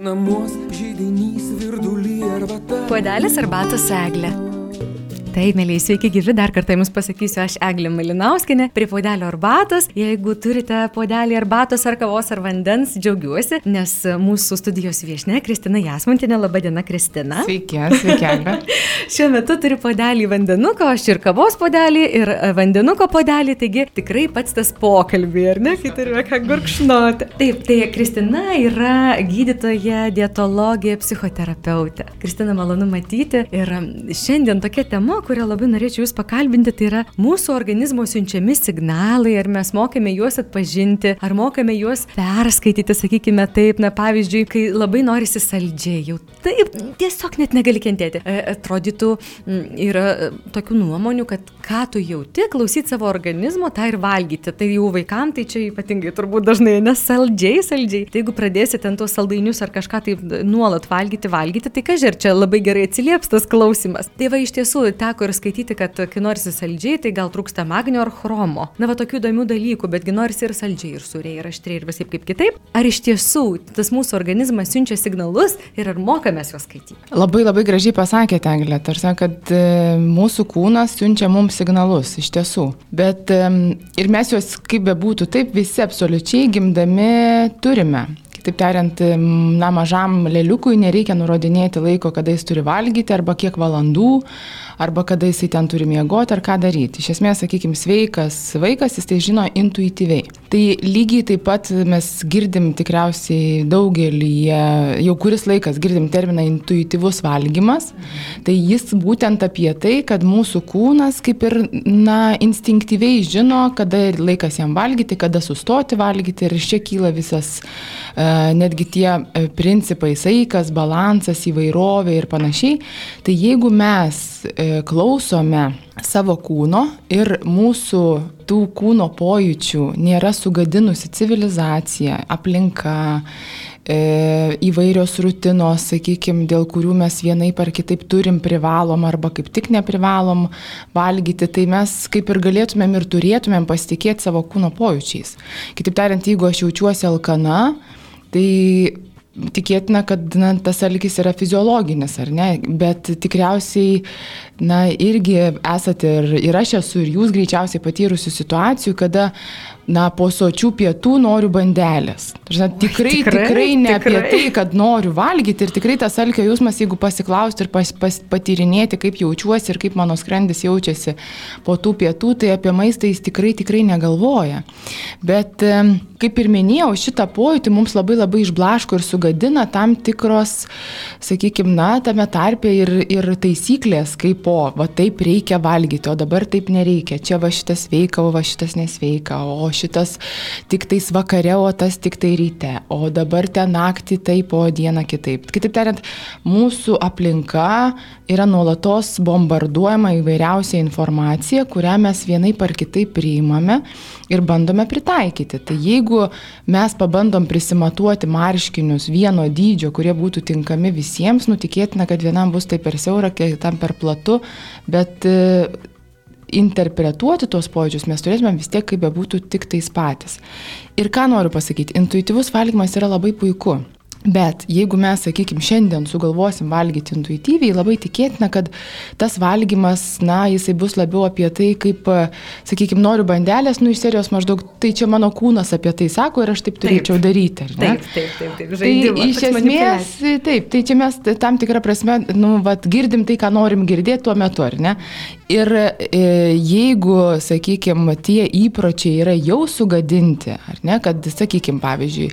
Namuos žydinys virdulį arbata. Puodelis arbatos eglė. Taip, mėlyje, sveiki gyvi, dar kartą jums pasakysiu, aš Eglė Malinauskinė, prie puodelio arbatos. Jeigu turite puodelį arbatos ar kavos ar vandens, džiaugiuosi, nes mūsų studijos viešne Kristina Jasmontinė, laba diena Kristina. Sveiki, sveiki. Eglė. Šiuo metu turiu puodelį vandenuko, aš ir kavos puodelį, ir vandenuko puodelį, taigi tikrai pats tas pokalbį, ar ne, kai turime ką gurkšnoti. Taip, tai Kristina yra gydytoja, dietologija, psichoterapeutė. Kristina, malonu matyti. Ir šiandien tokia tema, kurią labai norėčiau Jūs pakalbinti, tai yra mūsų organizmo siunčiami signalai, ar mes mokame juos atpažinti, ar mokame juos perskaityti, sakykime taip, na pavyzdžiui, kai labai norisi saldžiai, jau taip, tiesiog net negali kentėti. E, atrodytų, yra e, tokių nuomonių, kad ką tu jauti, klausyti savo organizmo, tą ir valgyti. Tai jau vaikams tai čia ypatingai turbūt dažnai, nes saldžiai. Tai jeigu pradėsi ten tuos saldainius ar kažką tai nuolat valgyti, valgyti, tai žer, čia labai gerai atsilieps tas klausimas. Tai va iš tiesų, teko ir skaityti, kad kai norisi saldžiai, tai gal trūksta magnio ar chromo. Na, va tokių įdomių dalykų, betgi norisi ir saldžiai, ir suriai, ir aštriai, ir visai kaip kitaip. Ar iš tiesų tas mūsų organizmas siunčia signalus ir ar mokamės juos skaityti? Labai labai gražiai pasakėte, Anglė, tarsi, kad e, mūsų kūnas siunčia mums signalus, iš tiesų. Bet e, ir mes juos, kaip bebūtų, taip visi absoliučiai gimdami turime. Kitaip tariant, na, mažam lėliukui nereikia nurodinėti laiko, kada jis turi valgyti arba kiek valandų, arba kada jisai ten turi miegoti ar ką daryti. Iš esmės, sakykime, sveikas vaikas, jis tai žino intuityviai. Tai lygiai taip pat mes girdim tikriausiai daugelį, jau kuris laikas girdim terminą intuityvus valgymas. Tai jis būtent apie tai, kad mūsų kūnas kaip ir, na, instinktyviai žino, kada laikas jam valgyti, kada sustoti valgyti ir iš čia kyla visas uh, netgi tie uh, principai, saikas, balansas, įvairovė ir panašiai. Tai jeigu mes uh, klausome savo kūno ir mūsų tų kūno pojūčių nėra sugadinusi civilizacija, aplinka, e, įvairios rutinos, sakykime, dėl kurių mes vienaip ar kitaip turim privalom arba kaip tik neprivalom valgyti, tai mes kaip ir galėtumėm ir turėtumėm pasitikėti savo kūno pojūčiais. Kitaip tariant, jeigu aš jaučiuosi alkana, tai tikėtina, kad na, tas alkis yra fiziologinis, ar ne, bet tikriausiai, na, irgi esate ir, ir aš esu, ir jūs greičiausiai patyrusių situacijų, kada na, po sočių pietų noriu bandelės. Žinot, tikrai, tikrai, tikrai ne tikrai. apie tai, kad noriu valgyti ir tikrai tas alkio jausmas, jeigu pasiklausti ir pas, pas, patyrinėti, kaip jaučiuosi ir kaip mano skrandis jaučiasi po tų pietų, tai apie maistą jis tikrai, tikrai negalvoja. Bet, kaip ir minėjau, šitą pojūtį mums labai labai išblaško ir sugadina tam tikros, sakykime, na, tame tarpe ir, ir taisyklės, kaip po, va taip reikia valgyti, o dabar taip nereikia. Čia va šitas sveika, o va šitas nesveika, o šitas tik tais vakare, o tas tik tai ryte, o dabar ten naktį taip, o dieną kitaip. Kitaip tariant, mūsų aplinka yra nuolatos bombarduojama įvairiausia informacija, kurią mes vienai par kitaip priimame ir bandome pritaikyti. Tai jeigu mes pabandom prisimatuoti marškinius vieno dydžio, kurie būtų tinkami visiems, nutikėtina, kad vienam bus tai per siaura, kitam per platu, bet interpretuoti tuos pojūčius mes turėtume vis tiek, kaip bebūtų, tik tais patys. Ir ką noriu pasakyti, intuityvus valgymas yra labai puiku. Bet jeigu mes, sakykime, šiandien sugalvosim valgyti intuityviai, labai tikėtina, kad tas valgymas, na, jisai bus labiau apie tai, kaip, sakykime, noriu bandelės, nu, iš serijos maždaug, tai čia mano kūnas apie tai sako ir aš taip turėčiau taip. daryti. Taip, taip, taip, taip. Žaidimas, tai iš esmės, taip, tai čia mes tam tikrą prasme, nu, vat, girdim tai, ką norim girdėti tuo metu, ar ne? Ir e, jeigu, sakykime, tie įpročiai yra jau sugadinti, ar ne, kad, sakykime, pavyzdžiui,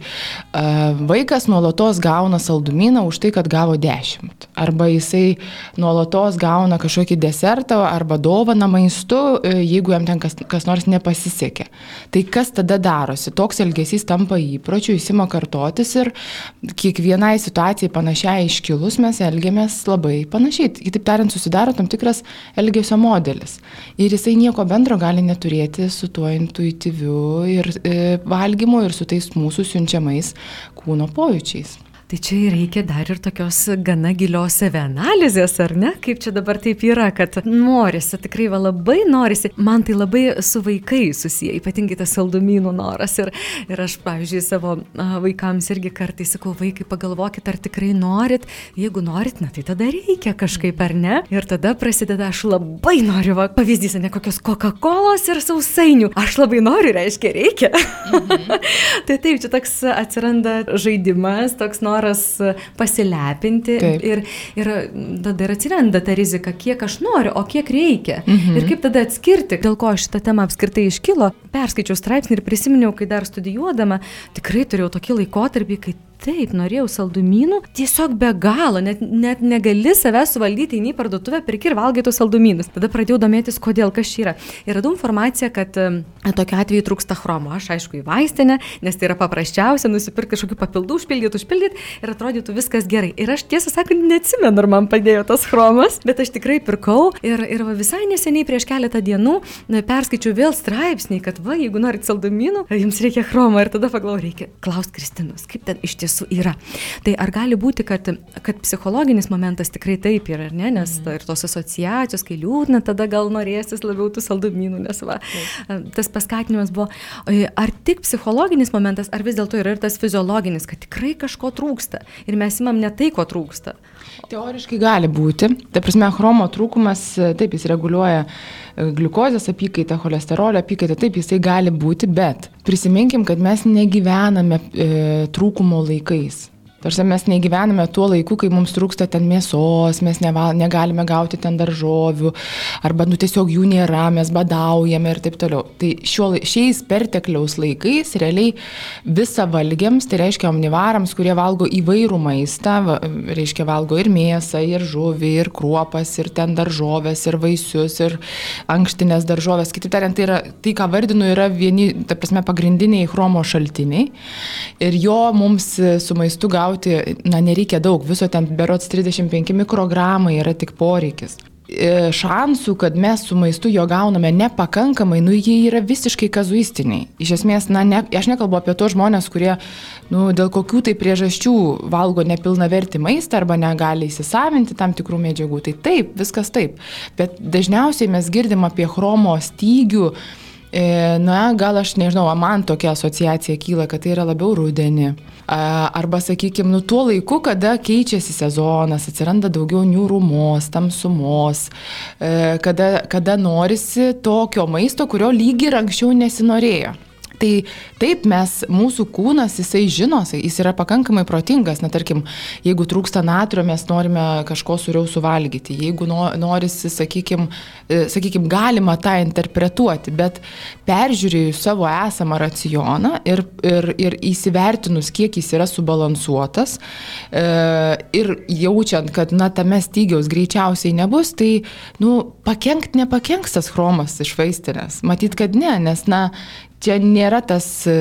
vaikas nuolatos nuolatos gauna saldumyną už tai, kad gavo 10. Arba jisai nuolatos gauna kažkokį desertą arba dovaną maistu, e, jeigu jam ten kas, kas nors nepasisekė. Tai kas tada darosi? Toks elgesys tampa įpročiu, jis ima kartotis ir kiekvienai situacijai panašiai iškilus mes elgiamės labai panašiai. Kitaip tariant, susidaro tam tikras elgesio modelis. Ir jisai nieko bendro gali neturėti su tuo intuityviu ir e, valgymu ir su tais mūsų siunčiamais kūno pojūčiais. Tai čia reikia dar ir tokios gana gilios savianalizės, ar ne? Kaip čia dabar taip yra, kad norisi, tikrai va labai norisi. Man tai labai su vaikai susiję, ypatingai tas saldumynų noras. Ir, ir aš, pavyzdžiui, savo vaikams irgi kartais sakau, vaikai, pagalvokit, ar tikrai norit. Jeigu norit, na tai tada reikia kažkaip, ar ne? Ir tada prasideda, aš labai noriu, va, pavyzdys, ne kokios Coca-Cola ir sausainių. Aš labai noriu, reiškia, reikia. Mhm. tai taip, čia toks atsiranda žaidimas, toks noras pasilepinti taip. ir, ir tada ir atsiranda ta rizika, kiek aš noriu, o kiek reikia. Mhm. Ir kaip tada atskirti, dėl ko šitą temą apskritai iškilo. Perskaičiau straipsnį ir prisiminiau, kai dar studijuodama, tikrai turėjau tokį laikotarpį, kai taip, norėjau saldumynų, tiesiog be galo, net, net negali savęs suvaldyti, eini į parduotuvę, pirki ir valgai tos saldumynus. Tada pradėjau domėtis, kodėl kas čia yra. Ir radau informaciją, kad e, tokiu atveju trūksta chromo. Aš aišku į vaistinę, nes tai yra paprasčiausia nusipirkti kažkokių papildų, užpildyti, užpildyti ir atrodytų viskas gerai. Ir aš tiesą sakant, neatsimenu, ar man padėjo tas chromas, bet aš tikrai pirkau ir, ir visai neseniai prieš keletą dienų perskaičiau vėl straipsnį, kad va, jeigu norit saldumynų, jums reikia chromo ir tada pagalvojau, reikia klausti Kristinos, kaip ten iš tiesų tiesų yra. Tai ar gali būti, kad, kad psichologinis momentas tikrai taip yra, ne? nes mm. ir tos asociacijos, kai liūdna, tada gal norėsis labiau tų saldumynų, nes va, tas paskatinimas buvo, ar tik psichologinis momentas, ar vis dėlto yra ir tas fiziologinis, kad tikrai kažko trūksta ir mes imam ne tai, ko trūksta. Teoriškai gali būti. Ta prasme, chromo trūkumas, taip, jis reguliuoja e, gliukozės apykaitą, cholesterolio apykaitą, taip, jisai gali būti, bet prisiminkim, kad mes negyvename e, trūkumo laikais. Tarsi mes negyvename tuo laiku, kai mums trūksta ten mėsos, mes neval, negalime gauti ten daržovių, arba nu, tiesiog jų nėra, mes badaujame ir taip toliau. Tai šio, šiais pertekliaus laikais realiai visą valgiams, tai reiškia omnivarams, kurie valgo įvairų maistą, reiškia valgo ir mėsą, ir žuvį, ir kruopas, ir ten daržovės, ir vaisius, ir ankštinės daržovės. Kitaip tariant, tai, yra, tai ką vardinu, yra vieni, ta prasme, pagrindiniai chromo šaltiniai. Ir jo mums su maistu gauti gauti, na, nereikia daug, viso ten berots 35 mikrogramai yra tik poreikis e, šansų, kad mes su maistu jo gauname nepakankamai, nu jie yra visiškai kazuistiniai. Iš esmės, na, ne, aš nekalbu apie tos žmonės, kurie, nu, dėl kokių tai priežasčių valgo nepilna verti maistą arba negali įsisavinti tam tikrų medžiagų. Tai taip, viskas taip. Bet dažniausiai mes girdim apie chromo stygių. E, na, gal aš nežinau, man tokia asociacija kyla, kad tai yra labiau rudenį Arba, sakykime, nu tuo laiku, kada keičiasi sezonas, atsiranda daugiau niūrumos, tamsumos, e, kada, kada norisi tokio maisto, kurio lyg ir anksčiau nesinorėjo. Tai taip mes, mūsų kūnas, jisai žino, jis yra pakankamai protingas, na tarkim, jeigu trūksta natrio, mes norime kažko suriau suvalgyti, jeigu norisi, sakykime, sakykim, galima tą interpretuoti, bet peržiūrėjus savo esamą racioną ir, ir, ir įsivertinus, kiek jis yra subalansuotas e, ir jaučiant, kad, na, tame stygiaus greičiausiai nebus, tai, nu, pakenkt nepakenks tas chromas iš vaistinės. Matyt, kad ne, nes, na, čia nėra tas, e,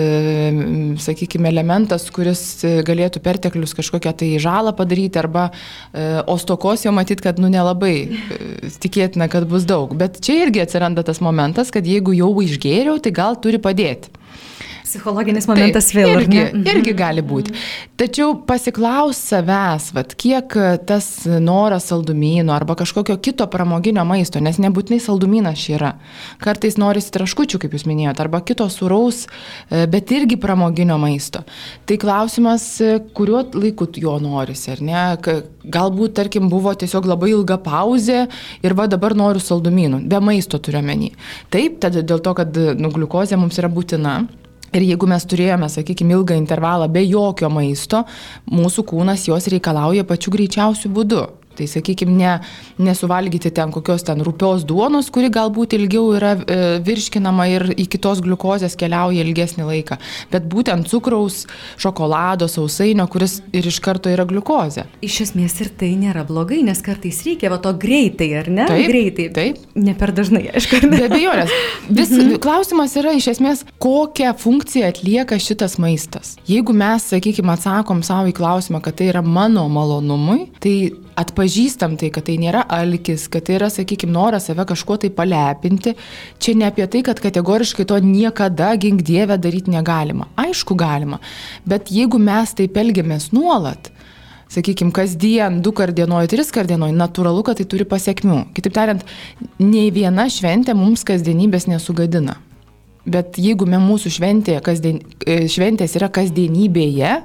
sakykime, elementas, kuris galėtų perteklius kažkokią tai žalą padaryti arba e, ostokos jau matyt, kad nu nelabai e, tikėtina, kad bus daug. Bet čia irgi atsiranda tas momentas, kad jeigu jau išgėriau, tai gal turi padėti. Psichologinis momentas Taip, vėl. Irgi, mhm. irgi gali būti. Tačiau pasiklaus savęs, vat, kiek tas noras saldumynų arba kažkokio kito pramoginio maisto, nes nebūtinai saldumynas čia yra. Kartais norisi traškučių, kaip jūs minėjote, arba kito suraus, e, bet irgi pramoginio maisto. Tai klausimas, e, kuriuo laiku jo norisi, ar ne? Galbūt, tarkim, buvo tiesiog labai ilga pauzė ir va dabar noriu saldumynų, be maisto turiu menį. Taip, tada dėl to, kad nu, gliukozė mums yra būtina. Ir jeigu mes turėjome, sakykime, ilgą intervalą be jokio maisto, mūsų kūnas jos reikalauja pačiu greičiausiu būdu. Tai sakykime, ne, nesuvalgyti ten kokios ten rupios duonos, kuri galbūt ilgiau yra e, virškinama ir iki tos gliukozės keliauja ilgesnį laiką, bet būtent cukraus, šokolado, sausainio, kuris ir iš karto yra gliukozė. Iš esmės ir tai nėra blogai, nes kartais reikia va to greitai, ar ne? Taip, greitai. Taip. Ne per dažnai, aišku. Be abejonės. Vis mhm. klausimas yra iš esmės, kokią funkciją atlieka šitas maistas. Jeigu mes, sakykime, atsakom savo į klausimą, kad tai yra mano malonumui, tai atpažįstam tai, kad tai nėra alkis, kad tai yra, sakykime, noras save kažkuo tai palepinti, čia ne apie tai, kad kategoriškai to niekada gink Dievę daryti negalima. Aišku, galima, bet jeigu mes taip elgiamės nuolat, sakykime, kasdien, du kart dienoj, tris kart dienoj, natūralu, kad tai turi pasiekmių. Kitaip tariant, nei viena šventė mums kasdienybės nesugadina. Bet jeigu mūsų šventė, kasdien, e, šventės yra kasdienybėje,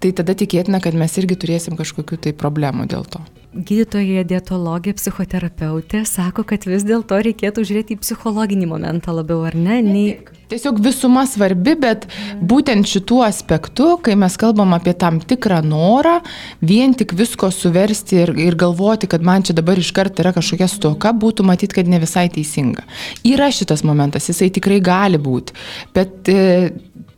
tai tada tikėtina, kad mes irgi turėsim kažkokių tai problemų dėl to. Gydytoja, dietologė, psichoterapeutė sako, kad vis dėlto reikėtų žiūrėti į psichologinį momentą labiau, ar ne? Nei... Tiesiog visuma svarbi, bet būtent šituo aspektu, kai mes kalbam apie tam tikrą norą, vien tik visko suversti ir, ir galvoti, kad man čia dabar iškart yra kažkokia stoka, būtų matyti, kad ne visai teisinga. Yra šitas momentas, jisai tikrai gali būti, bet e,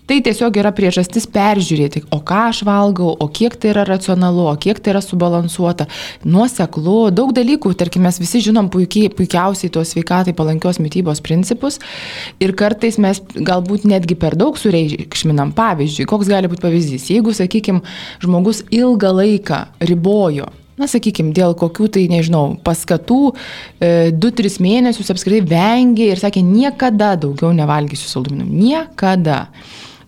Tai tiesiog yra priežastis peržiūrėti, o ką aš valgau, o kiek tai yra racionalu, o kiek tai yra subalansuota, nuoseklu, daug dalykų, tarkim, mes visi žinom puikiai, puikiausiai tuos sveikatai palankios mytybos principus ir kartais mes galbūt netgi per daug sureikšminam. Pavyzdžiui, koks gali būti pavyzdys, jeigu, sakykime, žmogus ilgą laiką ribojo na, sakykime, dėl kokių tai, nežinau, paskatų, e, 2-3 mėnesius apskritai vengė ir sakė, niekada daugiau nevalgysiu saldumynų. Niekada.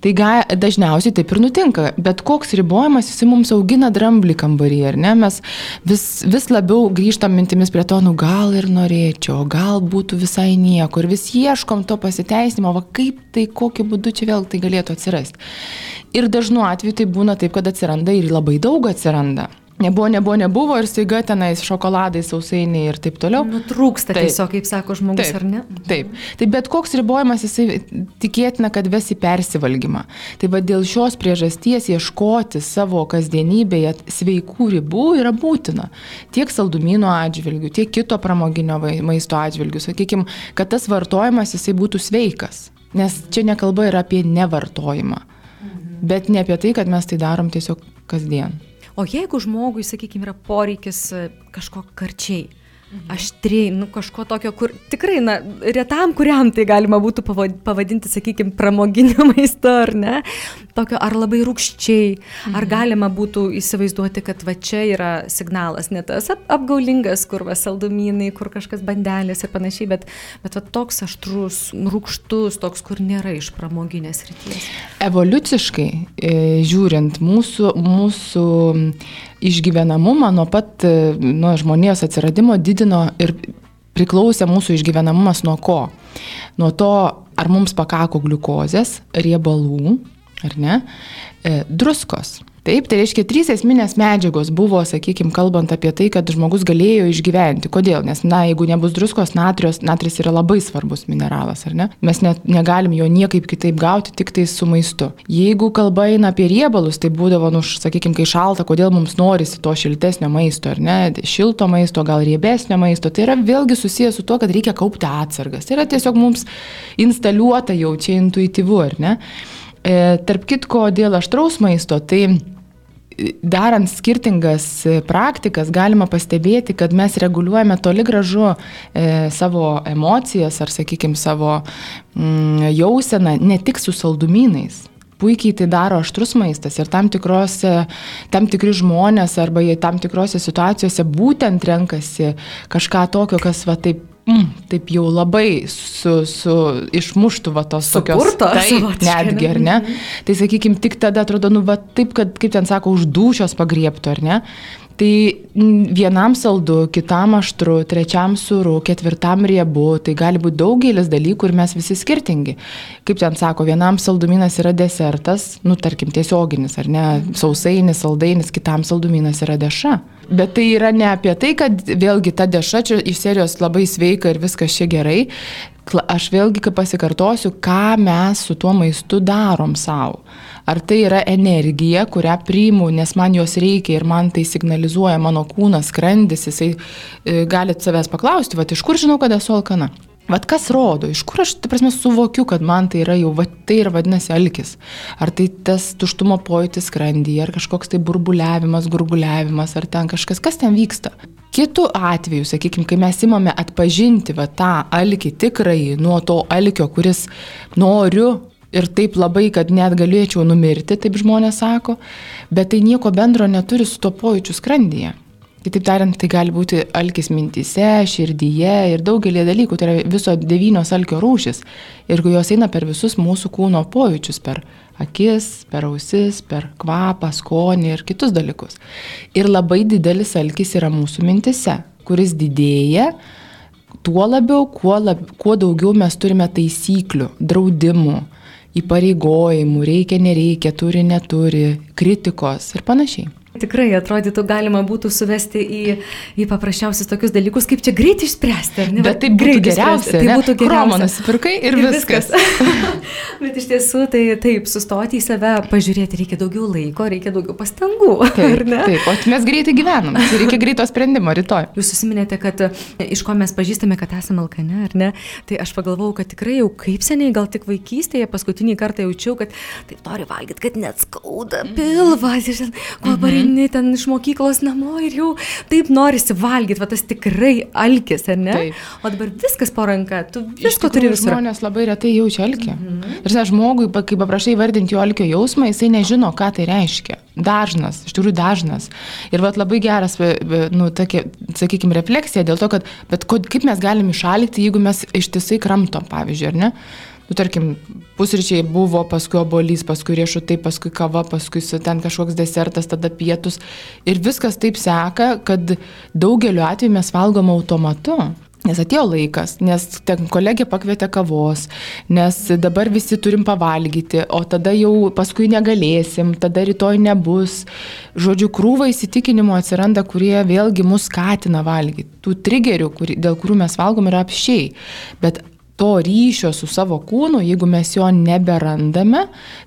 Tai ga, dažniausiai taip ir nutinka, bet koks ribojimas jis mums augina dramblį kambarį, ar ne? Mes vis, vis labiau grįžtam mintimis prie to, nu gal ir norėčiau, gal būtų visai nieko ir vis ieškom to pasiteisinimo, va kaip tai, kokiu būdu čia vėl tai galėtų atsirasti. Ir dažnu atveju tai būna taip, kad atsiranda ir labai daug atsiranda. Nebuvo, nebuvo, nebuvo ir staiga tenais šokoladai, sausainiai ir taip toliau. Nutrūksta taip. tiesiog, kaip sako žmogus, taip, ar ne? Taip. Tai bet koks ribojimas, jisai tikėtina, kad ves į persivalgymą. Tai va dėl šios priežasties ieškoti savo kasdienybėje sveikų ribų yra būtina. Tiek saldumynų atžvilgių, tiek kito pramoginio maisto atžvilgių. Sakykime, kad tas vartojimas jisai būtų sveikas. Nes čia nekalba yra apie nevartojimą. Mhm. Bet ne apie tai, kad mes tai darom tiesiog kasdien. O jeigu žmogui, sakykime, yra poreikis e, kažko karčiai, Mhm. aštriai, nu kažko tokio, kur tikrai, na, retam, kuriam tai galima būtų pavadinti, sakykime, pramoginio maisto, ar ne, tokio ar labai rūkščiai, mhm. ar galima būtų įsivaizduoti, kad va čia yra signalas, ne tas ap apgaulingas, kur va saldumynai, kur kažkas bandelės ir panašiai, bet, bet va toks aštrus, rūkštus, toks, kur nėra iš pramoginės ryties. Evoliuciškai, e, žiūrint, mūsų, mūsų išgyvenamumą nuo pat nuo žmonijos atsiradimo didino ir priklausė mūsų išgyvenamumas nuo ko? Nuo to, ar mums pakako gliukozės, riebalų, ar ne, e, druskos. Taip, tai reiškia, trys esminės medžiagos buvo, sakykime, kalbant apie tai, kad žmogus galėjo išgyventi. Kodėl? Nes, na, jeigu nebus druskos, natrijos, natris yra labai svarbus mineralas, ar ne? Mes net negalim jo niekaip kitaip gauti, tik tai su maistu. Jeigu kalba eina apie riebalus, tai būdavo, nu, sakykime, kai šalta, kodėl mums norisi to šiltesnio maisto, ar ne? Šilto maisto, gal riebesnio maisto. Tai yra vėlgi susijęs su to, kad reikia kaupti atsargas. Tai yra tiesiog mums instaliuota jau čia intuityvu, ar ne? E, tarp kitko, dėl aštraus maisto, tai darant skirtingas e, praktikas galima pastebėti, kad mes reguliuojame toli gražu e, savo emocijas ar, sakykime, savo mm, jauseną ne tik su saldumynais. Puikiai tai daro aštrus maistas ir tam, tikrose, tam tikri žmonės arba jie tam tikrose situacijose būtent renkasi kažką tokio, kas va taip mm, taip jau labai su, su išmuštų va tos tokios. Taip, netgi, ar ne? Mhm. Tai sakykime, tik tada atrodo, nu, va taip, kad, kaip ten sako, už dušios pagriebtų, ar ne? Tai vienam saldu, kitam aštru, trečiam suru, ketvirtam riebu, tai gali būti daugelis dalykų ir mes visi skirtingi. Kaip ten sako, vienam salduminas yra desertas, nu tarkim tiesioginis ar ne, sausainis, saldainis, kitam salduminas yra deša. Bet tai yra ne apie tai, kad vėlgi ta deša čia iš serijos labai sveika ir viskas čia gerai. Aš vėlgi, pasikartosiu, ką mes su tuo maistu darom savo. Ar tai yra energija, kurią priimu, nes man jos reikia ir man tai signalizuoja mano kūnas, skrandis, jisai e, galite savęs paklausti, va iš kur žinau, kad esu alkana. Vat kas rodo, iš kur aš, ta prasme, suvokiu, kad man tai yra jau, va, tai ir vadinasi alkis. Ar tai tas tuštumo pojūtis skrandyje, ar kažkoks tai burbuliavimas, gurguliavimas, ar ten kažkas, kas ten vyksta. Kitu atveju, sakykime, kai mes imame atpažinti va, tą alkį tikrai nuo to alkio, kuris noriu ir taip labai, kad net galėčiau numirti, taip žmonės sako, bet tai nieko bendro neturi su to pojūčiu skrandyje. Kitaip tariant, tai gali būti alkis mintise, širdyje ir daugelį dalykų, tai yra viso devynios alkio rūšis. Ir jos eina per visus mūsų kūno pojūčius, per akis, per ausis, per kvapą, skonį ir kitus dalykus. Ir labai didelis alkis yra mūsų mintise, kuris didėja, tuo labiau, kuo, lab, kuo daugiau mes turime taisyklių, draudimų, įpareigojimų, reikia, nereikia, turi, neturi, kritikos ir panašiai. Tikrai atrodytų, galima būtų suvesti į, į paprasčiausius tokius dalykus, kaip čia greitai išspręsti, ar ne? Bet tai Greit geriausia. Tai būtų geriausia. Kromą nusipirkai ir, ir viskas. viskas. Bet iš tiesų, tai taip, sustoti į save, pažiūrėti reikia daugiau laiko, reikia daugiau pastangų. Taip, taip, o mes greitai gyvenam, reikia greito sprendimo rytoj. Jūs susiminėte, kad e, iš ko mes pažįstame, kad esame alkane, ar ne? Tai aš pagalvojau, kad tikrai jau kaip seniai, gal tik vaikystėje, paskutinį kartą jaučiau, kad taip nori valgyti, kad net skauda pilvas, ir kuo mhm. ten iš mokyklos namo ir jau taip norisi valgyti, va tas tikrai alkis, ar ne? Taip. O dabar viskas po ranka, tu visko turi visur. Žmonės labai retai jaučia alkį. Mhm. Ir sa, žmogui, kai paprašai vardinti jo alkio jausmą, jisai nežino, ką tai reiškia. Dažnas, iš tikrųjų dažnas. Ir vat labai geras, nu, tokia, sakykime, refleksija dėl to, kad, bet kaip mes galim išalikti, jeigu mes ištisai kramtom, pavyzdžiui, ar ne? Nu, tarkim, pusryčiai buvo, paskui obolys, paskui riešutai, paskui kava, paskui ten kažkoks desertas, tada pietus. Ir viskas taip seka, kad daugeliu atveju mes valgom automatu. Nes atėjo laikas, nes ten kolegė pakvietė kavos, nes dabar visi turim pavalgyti, o tada jau paskui negalėsim, tada rytoj nebus. Žodžiu, krūva įsitikinimų atsiranda, kurie vėlgi mus skatina valgyti. Tų trigerių, kur, dėl kurių mes valgom, yra apšiai. Bet to ryšio su savo kūnu, jeigu mes jo neberandame,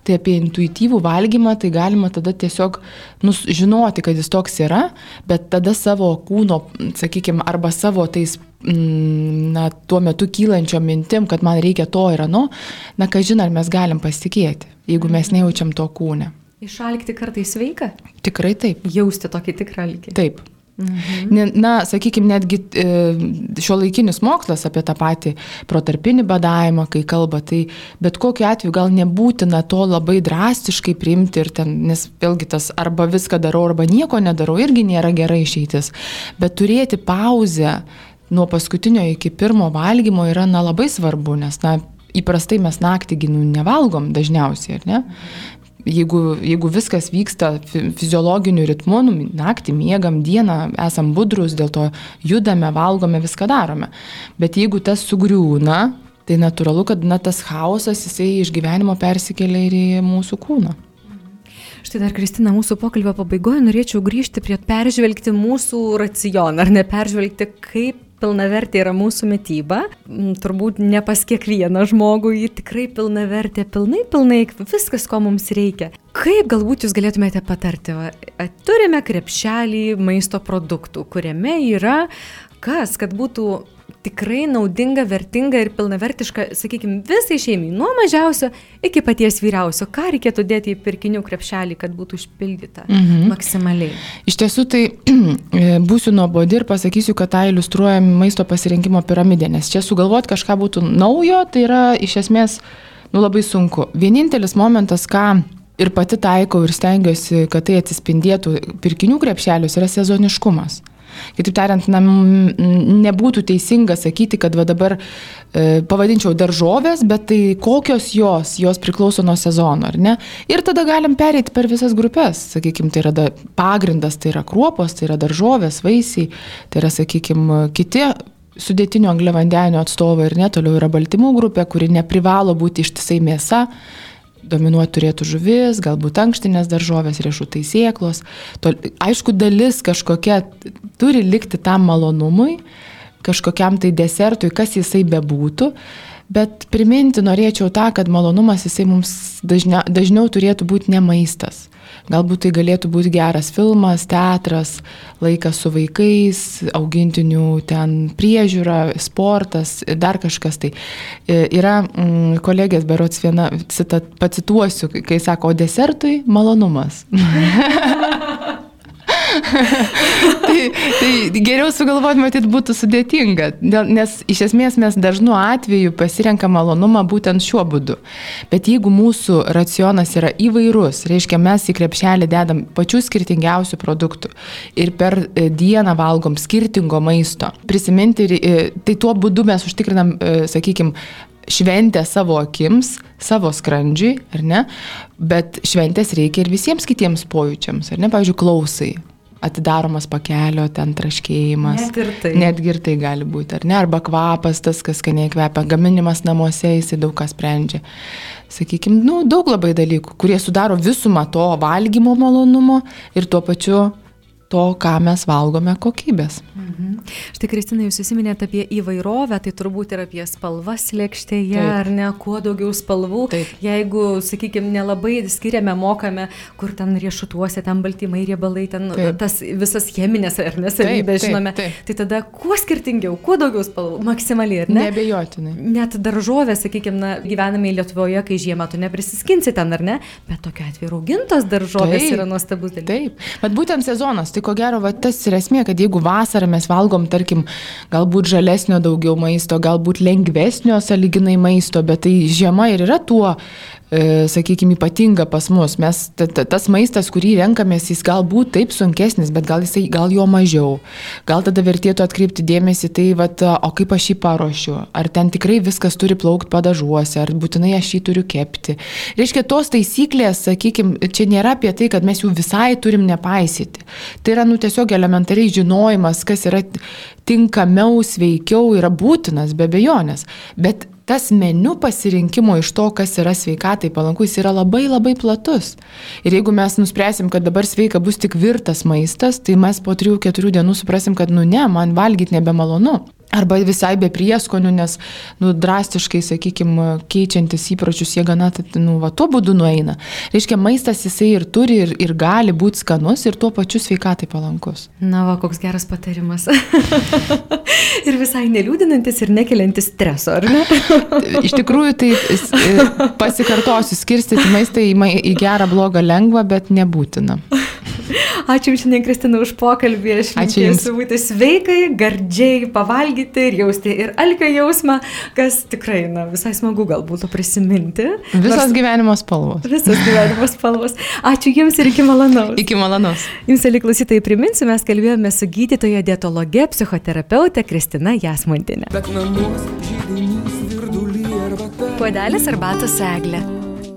tai apie intuityvų valgymą tai galima tada tiesiog nus, žinoti, kad jis toks yra, bet tada savo kūno, sakykime, arba savo tais mm, na, tuo metu kylančio mintim, kad man reikia to ir ano, na, ką žinai, ar mes galim pasitikėti, jeigu mes nejaučiam to kūne. Išalkti kartais sveika? Tikrai taip. Jausti tokį tikrą alkį. Taip. Mhm. Na, sakykime, netgi e, šio laikinis mokslas apie tą patį protarpinį badavimą, kai kalba, tai bet kokiu atveju gal nebūtina to labai drastiškai priimti ir ten, nes vėlgi tas arba viską darau, arba nieko nedarau, irgi nėra gera išeitis. Bet turėti pauzę nuo paskutinio iki pirmo valgymo yra na, labai svarbu, nes na, įprastai mes naktį ginų nevalgom dažniausiai, ar ne? Jeigu, jeigu viskas vyksta fiziologiniu ritmu, nu, naktį miegam, dieną esam budrus, dėl to judame, valgome, viską darome. Bet jeigu tas sugriūna, tai natūralu, kad na, tas chaosas jisai iš gyvenimo persikelia ir į mūsų kūną. Štai dar, Kristina, mūsų pokalbio pabaigoje norėčiau grįžti prie peržvelgti mūsų racioną, ar ne peržvelgti, kaip pilnavertė yra mūsų mytyba. Mm, turbūt ne pas kiekvieną žmogų ji tikrai pilnavertė, pilnai, pilnai viskas, ko mums reikia. Kaip galbūt jūs galėtumėte patarti? Va, turime krepšelį maisto produktų, kuriame yra kas, kad būtų tikrai naudinga, vertinga ir pilnavertiška, sakykime, visai šeimai, nuo mažiausio iki paties vyriausio. Ką reikėtų dėti į pirkinių krepšelį, kad būtų užpildyta mhm. maksimaliai? Iš tiesų, tai būsiu nuobodi ir pasakysiu, kad tą iliustruoja maisto pasirinkimo piramidė, nes čia sugalvoti kažką būtų naujo, tai yra iš esmės nu, labai sunku. Vienintelis momentas, ką ir pati taikau ir stengiuosi, kad tai atsispindėtų pirkinių krepšelius, yra sezoniškumas. Kitaip tariant, na, nebūtų teisinga sakyti, kad va dabar e, pavadinčiau daržovės, bet tai kokios jos, jos priklauso nuo sezono, ar ne? Ir tada galim pereiti per visas grupės. Sakykime, tai yra da, pagrindas, tai yra kruopos, tai yra daržovės, vaisiai, tai yra, sakykime, kiti sudėtinio angliavandenio atstovai ir netoliau yra baltymų grupė, kuri neprivalo būti ištisai mėsa dominuoti turėtų žuvis, galbūt ankštinės daržovės, riešutai sieklos. To, aišku, dalis kažkokia turi likti tam malonumui, kažkokiam tai desertui, kas jisai bebūtų. Bet priminti norėčiau tą, kad malonumas jisai mums dažnia, dažniau turėtų būti ne maistas. Galbūt tai galėtų būti geras filmas, teatras, laikas su vaikais, augintinių ten priežiūra, sportas, dar kažkas. Tai e, yra mm, kolegės berots viena, citat, pacituosiu, kai sako, o desertui malonumas. tai, tai geriau sugalvoti, matyt, būtų sudėtinga, nes iš esmės mes dažnu atveju pasirenkam malonumą būtent šiuo būdu. Bet jeigu mūsų racionas yra įvairus, reiškia mes į krepšelį dedam pačių skirtingiausių produktų ir per e, dieną valgom skirtingo maisto, prisiminti, e, tai tuo būdu mes užtikrinam, e, sakykime, šventę savo akims, savo skrandžiui, ar ne? Bet šventės reikia ir visiems kitiems pojūčiams, ar ne? Pavyzdžiui, klausai. Atidaromas pakelio, ten traškėjimas. Net ir tai. Netgi ir tai gali būti, ar ne? Arba kvapas, tas, kas skaniai kvepia, gaminimas namuose, jisai daug kas sprendžia. Sakykime, nu, daug labai dalykų, kurie sudaro visumą to valgymo malonumo ir tuo pačiu to, ką mes valgome kokybės. Mhm. Štai, Kristina, jūs įsiminėte apie įvairovę, tai turbūt ir apie spalvas lėkštėje, Taip. ar ne, kuo daugiau spalvų. Taip. Jeigu, sakykime, nelabai skiriame, mokame, kur ten riešutuose, ten baltymai, riebalai, ten Taip. tas visas cheminės ar nesavybės, taip, žinome. taip. Tai tada kuo skirtingiau, kuo daugiau spalvų, maksimaliai, ar ne? Nebejotinai. Net daržovės, sakykime, na, gyvename Lietuvoje, kai žiemą tu neprisiskinsi ten, ar ne? Bet tokia atveju raugintos daržovės Taip. yra nuostabus dalykas. Taip, bet būtent sezonas, tai ko gero, va, tas yra esmė, kad jeigu vasarą mes valgom, tarkim, galbūt žalesnio daugiau maisto, galbūt lengvesnio saliginai maisto, bet tai žiema ir yra tuo, sakykime, ypatinga pas mus. Mes, ta, ta, tas maistas, kurį renkamės, jis galbūt taip sunkesnis, bet gal, jisai, gal jo mažiau. Gal tada vertėtų atkreipti dėmesį tai, vat, o kaip aš jį paruošiu. Ar ten tikrai viskas turi plaukti padažuose, ar būtinai aš jį turiu kepti. Reiškia, tos taisyklės, sakykime, čia nėra apie tai, kad mes jų visai turim nepaisyti. Tai yra, nu, tiesiog elementariai žinojimas, kas yra tinkamiau, sveikiau, yra būtinas, be bejonės. Bet tas meniu pasirinkimo iš to, kas yra sveikatai palanku, jis yra labai labai platus. Ir jeigu mes nuspręsim, kad dabar sveika bus tik virtas maistas, tai mes po 3-4 dienų suprasim, kad nu ne, man valgyti nebemalonu. Arba visai be prieskonių, nes, nu, drastiškai, sakykime, keičiantis įpročius jie gana, nu, va, tuo būdu nueina. Reiškia, maistas jisai ir turi, ir, ir gali būti skanus, ir tuo pačiu sveikatai palankus. Na, va, koks geras patarimas. ir visai neliūdinantis ir nekeliantis streso, ar ne? Iš tikrųjų, tai e, pasikartosiu, skirstyti maistą į, į gerą, blogą, lengvą, bet nebūtina. Ačiū Jums šiandien, Kristina, už pokalbį. Aš Ačiū Jums. būti sveikai, gardžiai, pavalgyti ir jausti ir alkio jausmą, kas tikrai, na, visai smagu galbūt to prisiminti. Visos Nors- gyvenimo spalvos. Visos gyvenimo spalvos. Ačiū Jums ir iki malonaus. Iki malonos. Jums, ali klausytojai, priminsiu, mes kalbėjome su gydytoja dietologe, psichoterapeute Kristina Jasmontinė. Puodelis arbatos eglė.